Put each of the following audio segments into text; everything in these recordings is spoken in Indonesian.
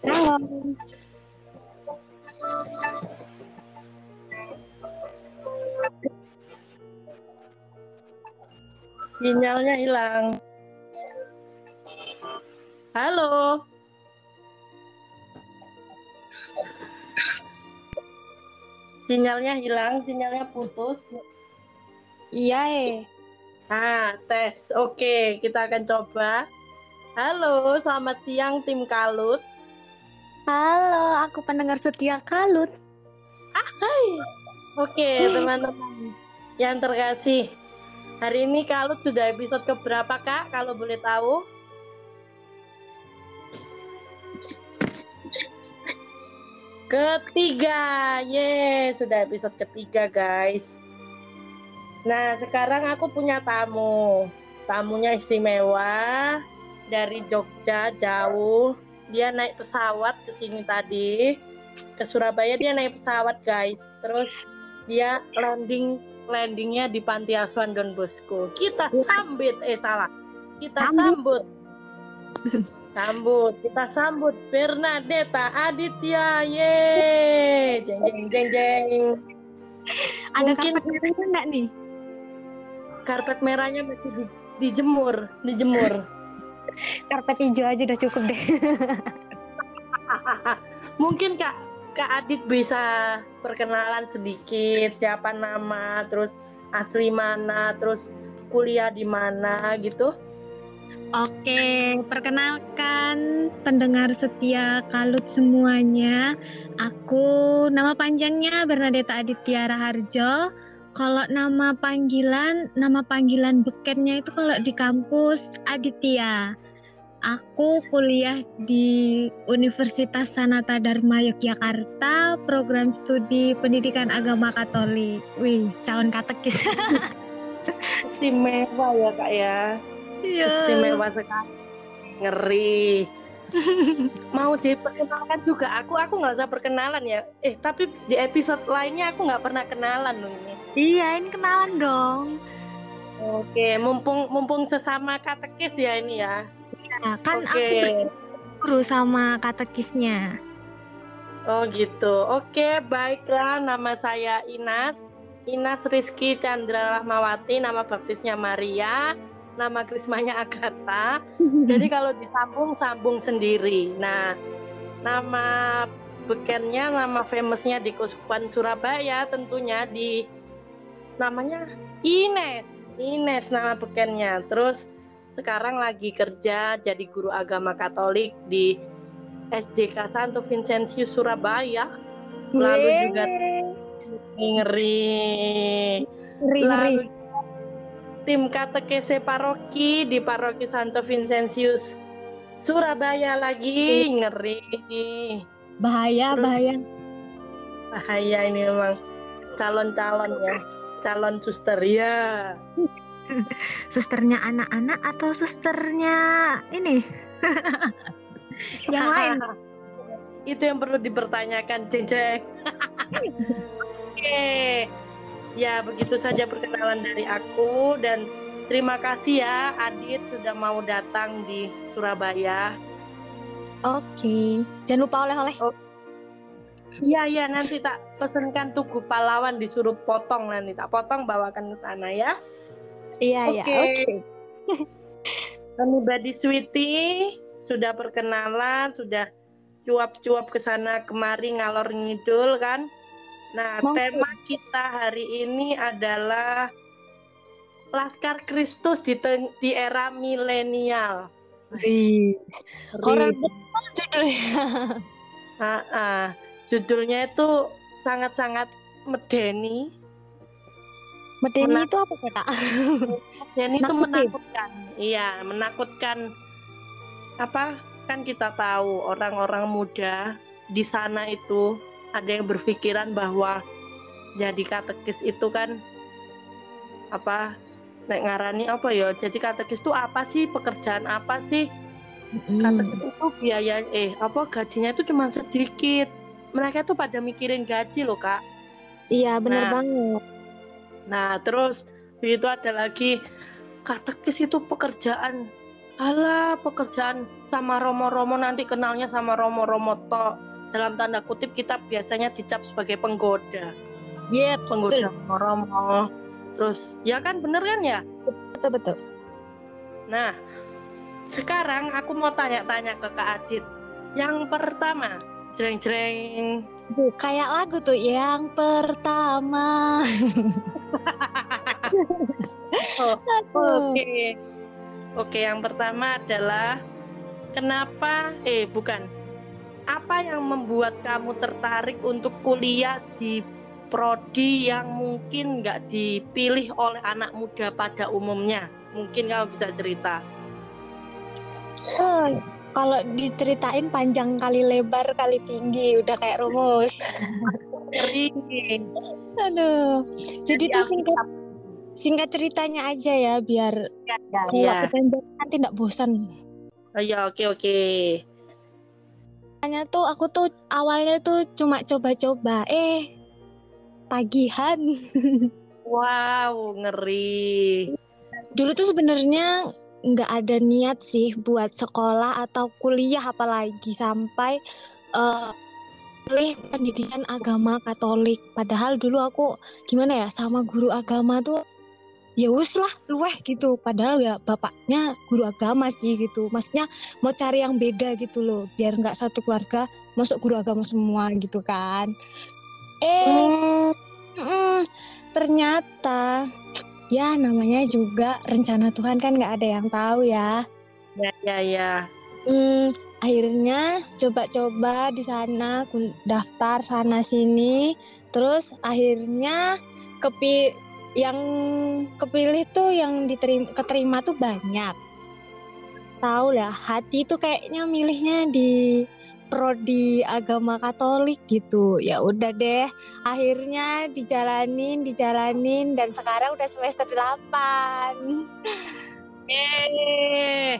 Halo. Sinyalnya hilang. Halo. Sinyalnya hilang, sinyalnya putus. Iya, eh. Ah, tes. Oke, kita akan coba. Halo, selamat siang tim Kalut. Halo, aku pendengar setia Kalut. Hai. Oke, teman-teman yang terkasih. Hari ini Kalut sudah episode keberapa, Kak? Kalau boleh tahu? Ketiga, ye, sudah episode ketiga, guys. Nah, sekarang aku punya tamu. Tamunya istimewa dari Jogja jauh. Dia naik pesawat ke sini tadi. Ke Surabaya dia naik pesawat, guys. Terus dia landing landingnya di Panti Asuhan Don Bosco. Kita sambut, eh salah. Kita sambut. Sambut, kita sambut Bernadetta Aditya, ye, jeng jeng jeng jeng. Ada Mungkin- karpet merahnya enggak nih? Karpet merahnya masih di, dijemur, dijemur. Karpet hijau aja udah cukup deh. Mungkin kak, kak Adit bisa perkenalan sedikit, siapa nama, terus asli mana, terus kuliah di mana gitu. Oke, perkenalkan pendengar setia Kalut semuanya. Aku nama panjangnya Bernadetta Aditya Raharjo. Kalau nama panggilan, nama panggilan bekennya itu kalau di kampus Aditya. Aku kuliah di Universitas Sanata Dharma Yogyakarta, program studi pendidikan agama Katolik. Wih, calon katekis. Istimewa ya kak ya. Iya. istimewa sekali ngeri mau diperkenalkan juga aku aku nggak usah perkenalan ya. Eh tapi di episode lainnya aku nggak pernah kenalan loh ini. Iya, ini kenalan dong. oke mumpung mumpung sesama katekis ya ini ya. Nah, kan oke. aku guru sama katekisnya. oh gitu. Oke baiklah. Nama saya Inas. Inas Rizky Chandra Rahmawati nama baptisnya Maria nama krismanya Agatha Jadi kalau disambung sambung sendiri. Nah, nama bekennya, nama famousnya di Kuskupan Surabaya tentunya di namanya Ines. Ines nama bekennya. Terus sekarang lagi kerja jadi guru agama Katolik di SDK Santo Vincentius Surabaya. Lalu juga ngeri ngeri. Lalu tim katekese paroki di paroki Santo Vincentius Surabaya lagi ngeri. Bahaya, Terus- bahaya. bahaya ini memang. Calon-calon ya. Calon suster ya Susternya anak-anak atau susternya ini? Yang lain. itu yang perlu dipertanyakan jeng jeng oke ya begitu saja perkenalan dari aku dan terima kasih ya Adit sudah mau datang di Surabaya Oke. Jangan lupa oleh-oleh. Iya iya nanti tak pesenkan tugu pahlawan disuruh potong nanti tak potong bawakan ke sana ya. Iya, iya. Oke. Oke. Anybody sweetie sudah perkenalan sudah cuap-cuap ke sana kemari ngalor ngidul kan. Nah Monggo. tema kita hari ini adalah Laskar Kristus di, di era milenial. Orang judulnya. Judulnya itu sangat-sangat medeni Medeni Menak- itu apa kak? Dan itu menakutkan. Iya, menakutkan. Apa? Kan kita tahu orang-orang muda di sana itu ada yang berpikiran bahwa jadi katekis itu kan apa? Nek ngarani apa ya? Jadi katekis itu apa sih? Pekerjaan apa sih? Katekis itu biaya eh apa gajinya itu cuma sedikit. Mereka tuh pada mikirin gaji loh, Kak. Iya, bener Nah. banget. Nah, terus itu ada lagi katekis itu pekerjaan alah pekerjaan sama romo-romo nanti kenalnya sama romo-romo tok dalam tanda kutip kita biasanya dicap sebagai penggoda Iya, penggoda romo terus ya kan bener kan ya betul betul. nah sekarang aku mau tanya-tanya ke Kak Adit yang pertama jreng-jreng kayak lagu tuh yang pertama. oh. Oke. Oke, yang pertama adalah kenapa eh bukan. Apa yang membuat kamu tertarik untuk kuliah di prodi yang mungkin nggak dipilih oleh anak muda pada umumnya? Mungkin kamu bisa cerita. Eh, kalau diceritain panjang kali lebar kali tinggi udah kayak rumus. Aduh. Jadi tuh aku- singkat singkat ceritanya aja ya biar Ya, kalau ya. nanti nggak bosan. Oh, ya, oke oke. Makanya tuh aku tuh awalnya tuh cuma coba-coba eh tagihan. Wow, ngeri. Dulu tuh sebenarnya nggak ada niat sih buat sekolah atau kuliah apalagi sampai eh pilih pendidikan agama Katolik. Padahal dulu aku gimana ya sama guru agama tuh ya wes lah luweh gitu. Padahal ya bapaknya guru agama sih gitu. Maksudnya mau cari yang beda gitu loh, biar nggak satu keluarga masuk guru agama semua gitu kan. Eh Hmm, Mm, ternyata ya namanya juga rencana Tuhan kan nggak ada yang tahu ya. ya ya ya. Hmm, akhirnya coba-coba di sana daftar sana sini, terus akhirnya kepi yang kepilih tuh yang diterima keterima tuh banyak. Tahu lah, hati tuh kayaknya milihnya di prodi agama Katolik gitu. Ya udah deh, akhirnya dijalanin, dijalanin dan sekarang udah semester 8. Eh,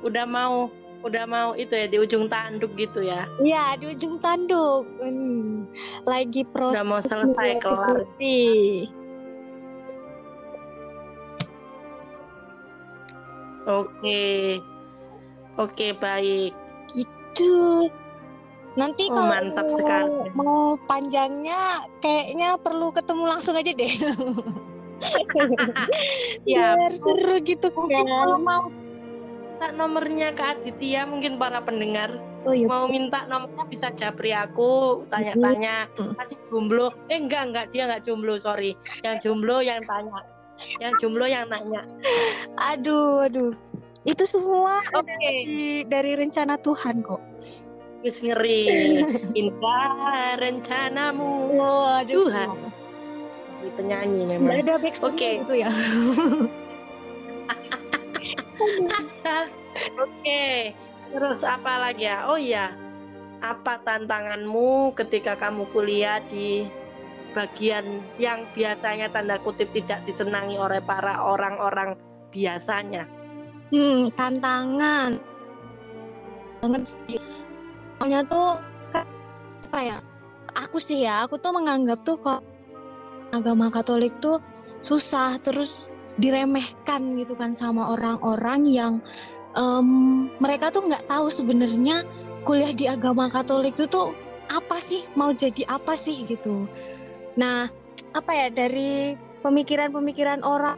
udah mau udah mau itu ya di ujung tanduk gitu ya. Iya, di ujung tanduk. Hmm, lagi proses Udah mau selesai kelar. sih. Oke. Oke, baik. Gitu. Nanti Oh, kalau mantap sekali. mau panjangnya kayaknya perlu ketemu langsung aja deh. Ya, Biar seru gitu kan. kalau mau minta nomornya ke Aditya mungkin para pendengar Oh iya. mau minta nomornya bisa japri aku tanya-tanya Mm. masih jomblo eh enggak enggak dia enggak jomblo sorry yang jomblo yang tanya yang jomblo yang nanya Aduh, aduh. Itu semua oke dari, dari rencana Tuhan kok. wis ngeri indah rencanamu Waduh. Tuhan. Ini penyanyi memang ada Oke. gitu ya. oke terus apa lagi ya oh iya apa tantanganmu ketika kamu kuliah di bagian yang biasanya tanda kutip tidak disenangi oleh para orang-orang biasanya Hmm, tantangan banget sih. Soalnya tuh kan, apa ya? Aku sih ya, aku tuh menganggap tuh kok agama Katolik tuh susah terus diremehkan gitu kan sama orang-orang yang em, mereka tuh nggak tahu sebenarnya kuliah di agama Katolik itu tuh apa sih mau jadi apa sih gitu. Nah, apa ya dari pemikiran-pemikiran orang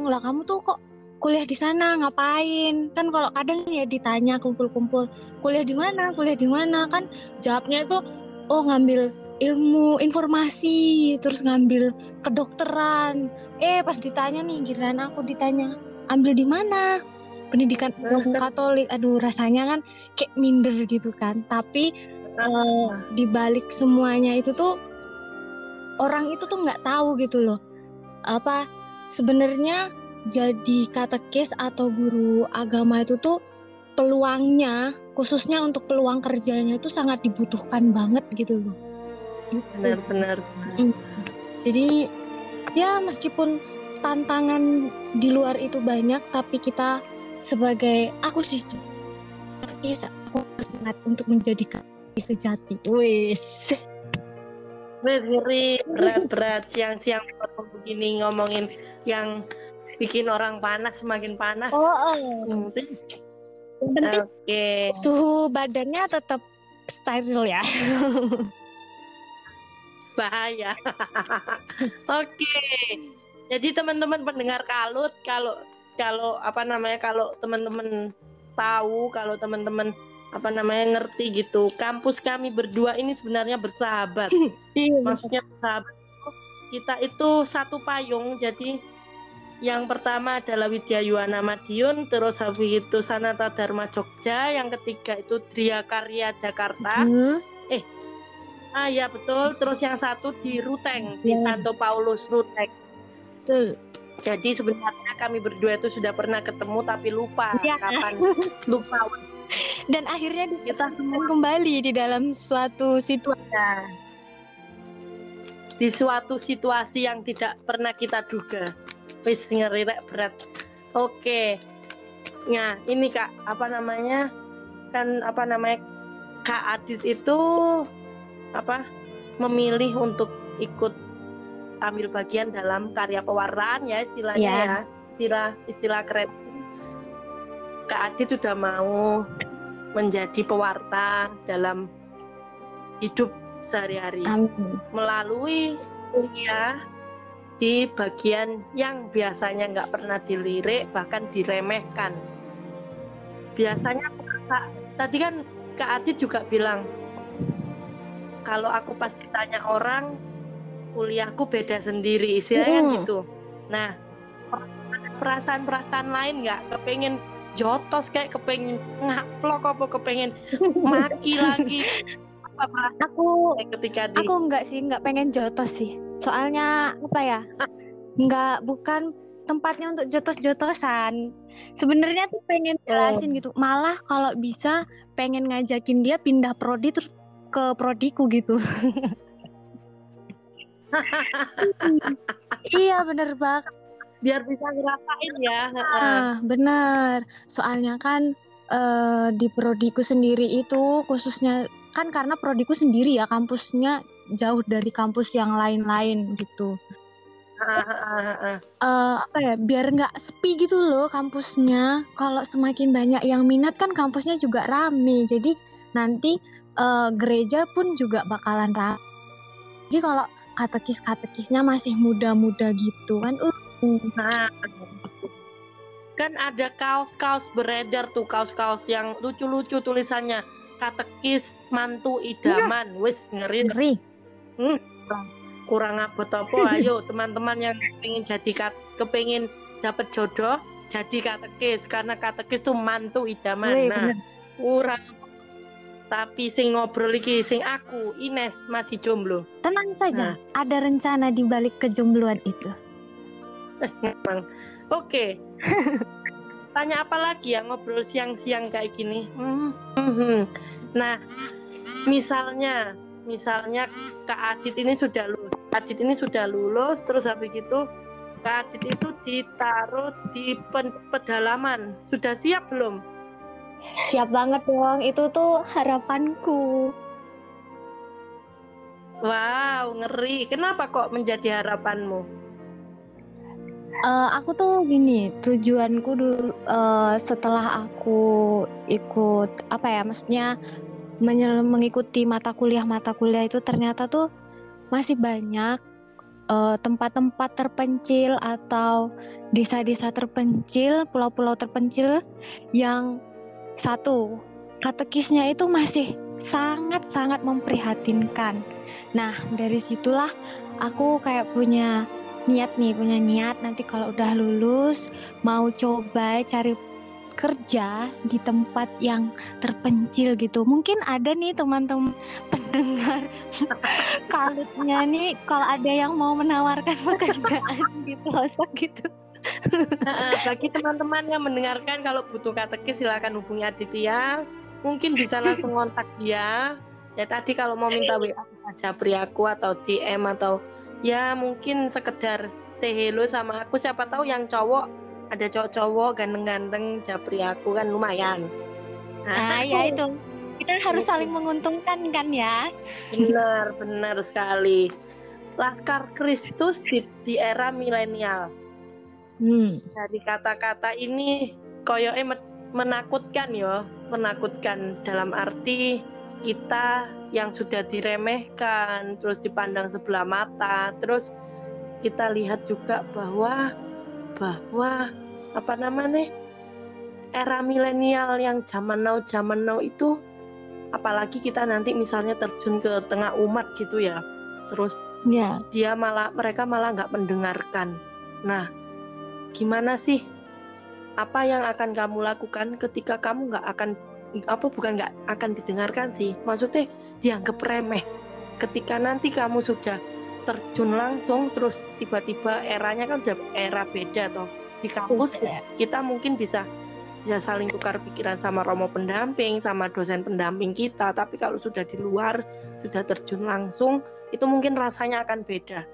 lah kamu tuh kok kuliah di sana ngapain? Kan kalau kadang ya ditanya kumpul-kumpul kuliah di mana kuliah di mana? Kan jawabnya itu oh ngambil ilmu informasi terus ngambil kedokteran. Eh pas ditanya nih giliran aku ditanya ambil di mana? Pendidikan agama Katolik. Aduh rasanya kan kayak minder gitu kan. Tapi eh, di balik semuanya itu tuh orang itu tuh nggak tahu gitu loh apa sebenarnya jadi katekis atau guru agama itu tuh peluangnya khususnya untuk peluang kerjanya itu sangat dibutuhkan banget gitu loh. Gitu. benar-benar Jadi ya meskipun tantangan di luar itu banyak tapi kita sebagai aku sih katekis aku sangat untuk menjadi katekis sejati. Wis. Ngeri berat-berat siang-siang begini ngomongin yang bikin orang panas semakin panas. Oh, oh. Hmm, Oke. suhu badannya tetap steril ya. bahaya. Oke. Jadi teman-teman pendengar kalut kalau kalau apa namanya kalau teman-teman tahu kalau teman-teman apa namanya ngerti gitu kampus kami berdua ini sebenarnya bersahabat Iya. maksudnya bersahabat kita itu satu payung jadi yang pertama adalah Widya Yuwana Madiun terus habis itu Sanata Dharma Jogja yang ketiga itu Dria Karya Jakarta Hmm. Ah ya betul. Terus yang satu di Ruteng, di Ya. Santo Paulus Ruteng. Betul. Jadi sebenarnya kami berdua itu sudah pernah ketemu tapi lupa Ya. kapan lupa Dan akhirnya kita kembali di dalam suatu situasi. di suatu situasi yang tidak pernah kita duga. Wis ngeri berat. Oke. Nah, ini Kak, apa namanya? Kan apa namanya? Kak Adit itu apa? memilih untuk ikut ambil bagian dalam karya pewarnaan ya istilahnya Ya. ya. Istilah istilah keren. Kak Adit sudah mau menjadi pewarta dalam hidup sehari-hari Amin. melalui kuliah di bagian yang biasanya nggak pernah dilirik bahkan diremehkan. Biasanya Kak, tadi kan Kak Adit juga bilang kalau aku pas ditanya orang kuliahku beda sendiri istilahnya kan Mm. gitu. Nah perasaan-perasaan lain nggak kepengen jotos kayak kepengen ngaplok apa kepengen maki lagi apa Aku ketika di aku enggak sih, enggak pengen jotos sih. Soalnya apa ya? Enggak bukan tempatnya untuk jotos-jotosan. Sebenarnya tuh pengen jelasin gitu. Malah kalau bisa pengen ngajakin dia pindah prodi terus ke prodiku gitu. iya bener banget. Biar bisa ngerasain ya. heeh. Ah, benar. Soalnya kan eh, di prodiku sendiri itu khususnya kan karena prodiku sendiri ya kampusnya jauh dari kampus yang lain-lain gitu. Ah, ah, ah. Eh, apa ya? Biar nggak sepi gitu loh kampusnya. Kalau semakin banyak yang minat kan kampusnya juga rame. Jadi nanti eh, gereja pun juga bakalan rame. Jadi kalau katekis-katekisnya masih muda-muda gitu kan, uh, Nah, kan ada kaos-kaos beredar tuh kaos-kaos yang lucu-lucu tulisannya. Katekis mantu idaman. Wis ngeri. Ngeri. kurang abot apa? Ayo teman-teman yang pengen jadi kat- kepengin dapat jodoh jadi katekis. Karena katekis tuh mantu idaman. Wih, nah bener. kurang. Tapi sing ngobrol iki sing aku Ines masih jomblo. Tenang saja, Nah. ada rencana di balik kejombloan itu. Memang. Oke. Tanya apa lagi ya ngobrol siang-siang kayak gini? Hmm, mhm. Nah, misalnya, misalnya Kak Adit ini sudah lulus. Adit ini sudah lulus, terus habis itu Kak Adit itu ditaruh di pedalaman. Sudah siap belum? Siap banget dong, itu tuh harapanku. Wow, ngeri. Kenapa kok menjadi harapanmu? Eh, aku tuh gini, tujuanku dulu eh, setelah aku ikut apa ya, maksudnya menyel- mengikuti mata kuliah-mata kuliah itu ternyata tuh masih banyak eh, tempat-tempat terpencil atau desa-desa terpencil, pulau-pulau terpencil yang satu katekisnya itu masih sangat-sangat memprihatinkan. Nah, dari situlah aku kayak punya niat nih, punya niat nanti kalau udah lulus mau coba cari kerja di tempat yang terpencil gitu. Mungkin ada nih teman-teman pendengar kalutnya nih kalau ada yang mau menawarkan pekerjaan di pelosok gitu. Nah, bagi teman-teman yang mendengarkan kalau butuh katekis silakan hubungi Aditya. Mungkin bisa langsung kontak dia. Ya tadi kalau mau minta WA saja aku atau DM atau ya mungkin sekedar say hello sama aku siapa tahu yang cowok ada cowok-cowok ganteng-ganteng japri aku kan lumayan. Nah, ya itu. Kita harus saling menguntungkan kan ya. Benar, benar sekali. Laskar Kristus di, di era milenial. Hmm. Dari kata-kata ini koyoke menakutkan ya, menakutkan dalam arti kita yang sudah diremehkan, terus dipandang sebelah mata, terus kita lihat juga bahwa bahwa apa namanya era milenial yang zaman now zaman now itu apalagi kita nanti misalnya terjun ke tengah umat gitu ya. Terus ya. dia malah mereka malah nggak mendengarkan. Nah gimana sih? Apa yang akan kamu lakukan ketika kamu nggak akan apa bukan nggak akan didengarkan sih. Maksudnya dianggap remeh. Ketika nanti kamu sudah terjun langsung terus tiba-tiba eranya kan udah era beda toh. Di kampus kita mungkin bisa ya saling tukar pikiran sama romo pendamping sama dosen pendamping kita. Tapi kalau sudah di luar sudah terjun langsung itu mungkin rasanya akan beda.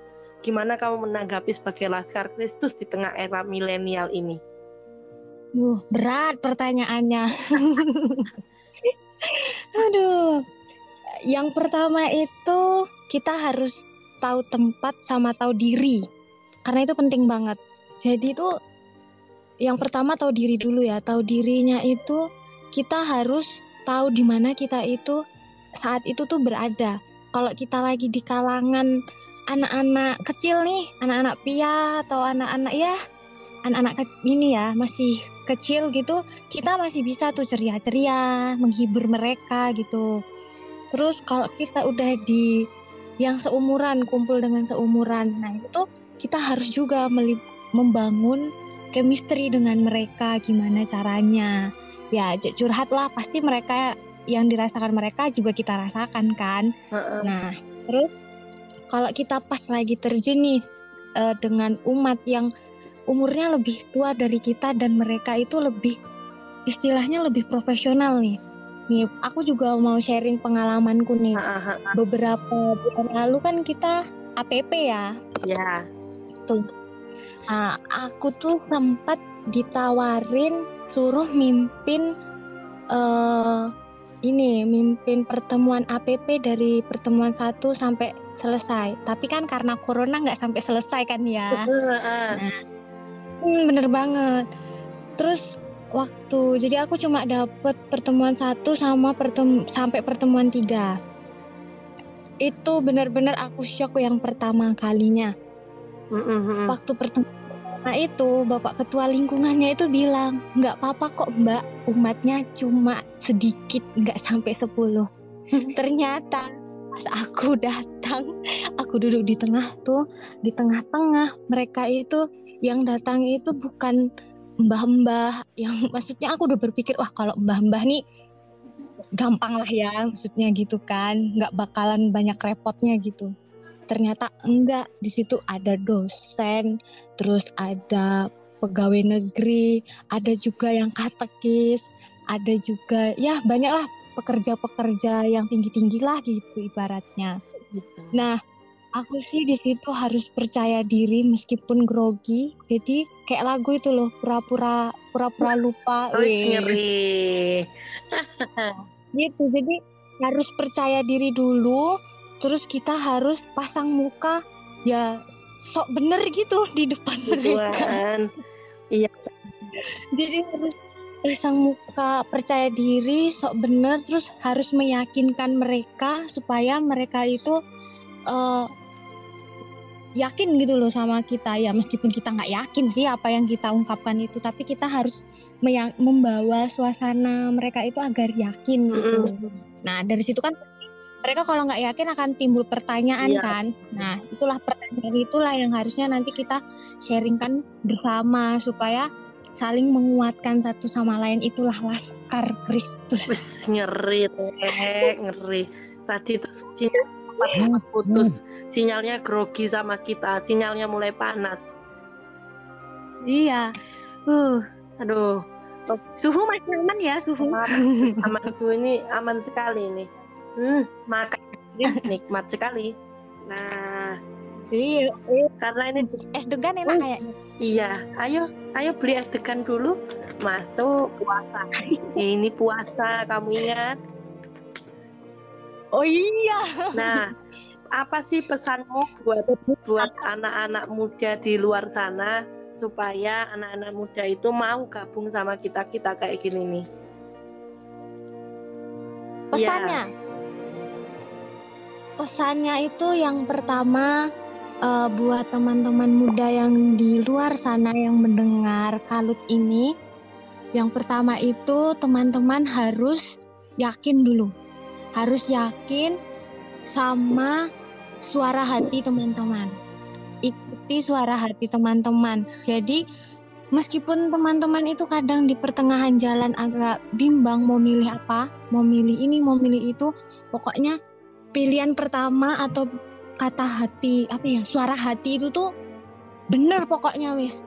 Gimana kamu menanggapi sebagai laskar Kristus di tengah era milenial ini Uh, berat pertanyaannya. Aduh. Yang pertama itu kita harus tahu tempat sama tahu diri. Karena itu penting banget. Jadi itu yang pertama tahu diri dulu ya. Tahu dirinya itu kita harus tahu di mana kita itu saat itu tuh berada. Kalau kita lagi di kalangan anak-anak kecil nih, anak-anak pia atau anak-anak ya anak-anak ini ya masih kecil gitu, kita masih bisa tuh ceria-ceria, menghibur mereka gitu. Terus kalau kita udah di yang seumuran kumpul dengan seumuran nah itu tuh kita harus juga membangun chemistry dengan mereka gimana caranya. Ya curhat lah pasti mereka yang dirasakan mereka juga kita rasakan kan. Nah terus kalau kita pas lagi terjun nih uh, dengan umat yang umurnya lebih tua dari kita dan mereka itu lebih istilahnya lebih profesional nih Nih, aku juga mau sharing pengalamanku nih. Beberapa bulan lalu kan kita APP ya. Ya. Tuh. Nah, aku tuh sempat ditawarin suruh mimpin uh, ini mimpin pertemuan APP dari pertemuan satu sampai selesai. Tapi kan karena corona nggak sampai selesai kan ya. Nah, hmm, bener banget. Terus waktu jadi aku cuma dapet pertemuan satu sama pertem sampai pertemuan tiga itu benar-benar aku shock yang pertama kalinya mm-hmm. waktu pertemuan itu bapak ketua lingkungannya itu bilang nggak apa-apa kok mbak umatnya cuma sedikit nggak sampai sepuluh ternyata pas aku datang aku duduk di tengah tuh di tengah-tengah mereka itu yang datang itu bukan mbah-mbah yang maksudnya aku udah berpikir wah kalau mbah-mbah nih gampang lah ya maksudnya gitu kan. Nggak bakalan banyak repotnya gitu. Ternyata enggak di situ ada dosen terus ada pegawai negeri ada juga yang katekis ada juga ya banyak lah pekerja-pekerja yang tinggi-tinggi lah gitu ibaratnya gitu. nah aku sih di situ harus percaya diri meskipun grogi. Jadi kayak lagu itu loh, pura-pura pura-pura lupa. Oh, ngeri. gitu. Jadi harus percaya diri dulu, terus kita harus pasang muka ya sok bener gitu di depan mereka. Iya. Jadi harus pasang muka percaya diri sok bener terus harus meyakinkan mereka supaya mereka itu uh, yakin gitu loh sama kita ya meskipun kita nggak yakin sih apa yang kita ungkapkan itu tapi kita harus membawa suasana mereka itu agar yakin gitu. Nah dari situ kan mereka kalau nggak yakin akan timbul pertanyaan iya. kan. Nah itulah pertanyaan itulah yang harusnya nanti kita sharingkan bersama supaya saling menguatkan satu sama lain itulah laskar Kristus. ngeri, ngeri. Tadi itu sempat putus. Sinyalnya grogi sama kita sinyalnya mulai panas. Iya. Uh aduh. Suhu masih aman ya suhu? Aman, aman suhu ini aman sekali nih hmm, makan nikmat sekali. Nah Iya, iya. karena ini es degan enak kayaknya. Iya, ayo, ayo beli es degan dulu. Masuk puasa. ini puasa, kamu ingat? Oh iya. Nah, apa sih pesanmu buat buat anak-anak muda di luar sana supaya anak-anak muda itu mau gabung sama kita kita kayak gini nih. Pesannya. Ya. Pesannya itu yang pertama uh, buat teman-teman muda yang di luar sana yang mendengar kalut ini. Yang pertama itu teman-teman harus yakin dulu. Harus yakin sama suara hati teman-teman. Ikuti suara hati teman-teman. Jadi meskipun teman-teman itu kadang di pertengahan jalan agak bimbang mau milih apa, mau milih ini, mau milih itu, pokoknya pilihan pertama atau kata hati apa ya suara hati itu tuh bener pokoknya wis.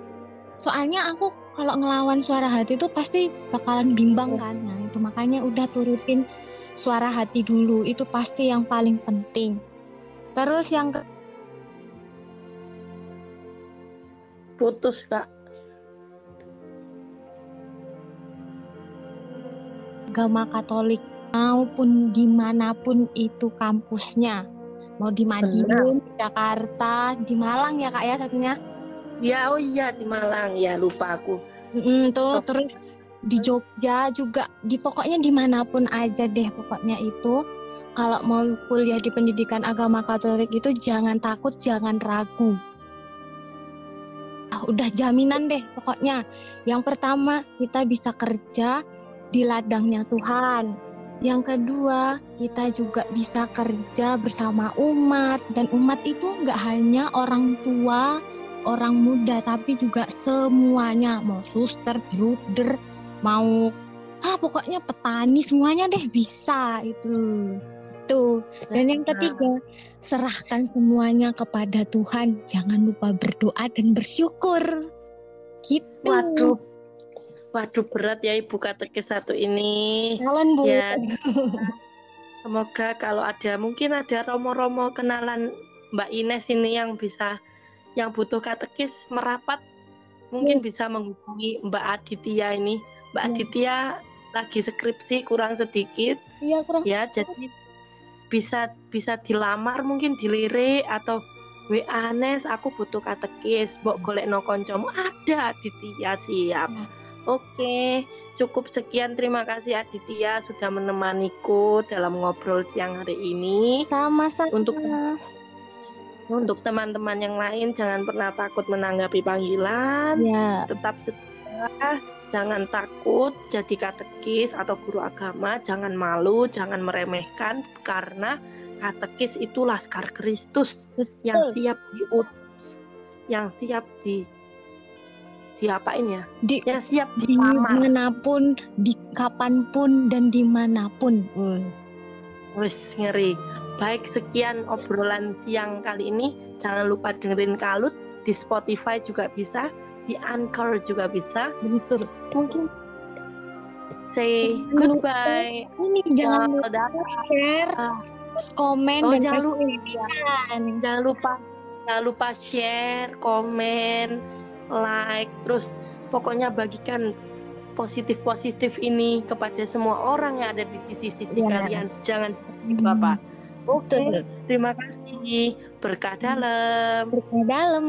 Soalnya aku kalau ngelawan suara hati itu pasti bakalan bimbang kan. Nah itu makanya udah turutin suara hati dulu itu pasti yang paling penting. Terus yang ke putus kak. Agama Katolik maupun di mana pun itu kampusnya mau di Madiun, di Jakarta, di Malang ya kak ya satunya? Ya oh iya di Malang ya lupa aku. Mm, tuh oh. terus di Jogja juga di pokoknya di mana pun aja deh pokoknya itu kalau mau kuliah di pendidikan agama Katolik itu jangan takut jangan ragu. Ah, udah jaminan deh pokoknya. Yang pertama kita bisa kerja di ladangnya Tuhan. Yang kedua, kita juga bisa kerja bersama umat dan umat itu nggak hanya orang tua, orang muda, tapi juga semuanya mau suster, bruder, mau ah pokoknya petani semuanya deh bisa itu. Tuh. Dan yang ketiga, serahkan semuanya kepada Tuhan. Jangan lupa berdoa dan bersyukur. Gitu. Waduh, Waduh berat ya Ibu Katekis satu ini. Kenalan Bu. Ya. Semoga kalau ada mungkin ada romo-romo kenalan Mbak Ines ini yang bisa yang butuh katekis merapat mungkin ya. bisa menghubungi Mbak Aditya ini. Mbak ya. Aditya lagi skripsi kurang sedikit. Iya kurang. Ya jadi bisa bisa dilamar mungkin dilirik atau WA Nes aku butuh katekis, mbok golek no koncomu ada Aditya siap. Ya Oke, cukup sekian. Terima kasih Aditya sudah menemaniku dalam ngobrol siang hari ini. Sama-sama. Untuk untuk teman-teman yang lain jangan pernah takut menanggapi panggilan. Ya. Tetap setia, jangan takut jadi katekis atau guru agama, jangan malu, jangan meremehkan karena katekis itu laskar Kristus Betul. yang siap diutus, yang siap di diapain ya? Di, ya siap di mana pun, di kapan pun dan di mana pun. Hmm. Wis ngeri. Baik sekian obrolan siang kali ini. Jangan lupa dengerin Kalut di Spotify juga bisa, di Anchor juga bisa. Betul. Mungkin say goodbye. Ini jangan lupa share, uh, terus komen oh, dan jangan lupa, jangan lupa jangan lupa share, komen, like, terus pokoknya bagikan positif-positif ini kepada semua orang yang ada di sisi-sisi ya. kalian. Jangan hmm. Bapak. Oke, okay. terima kasih. Berkah dalam. Berkah dalam.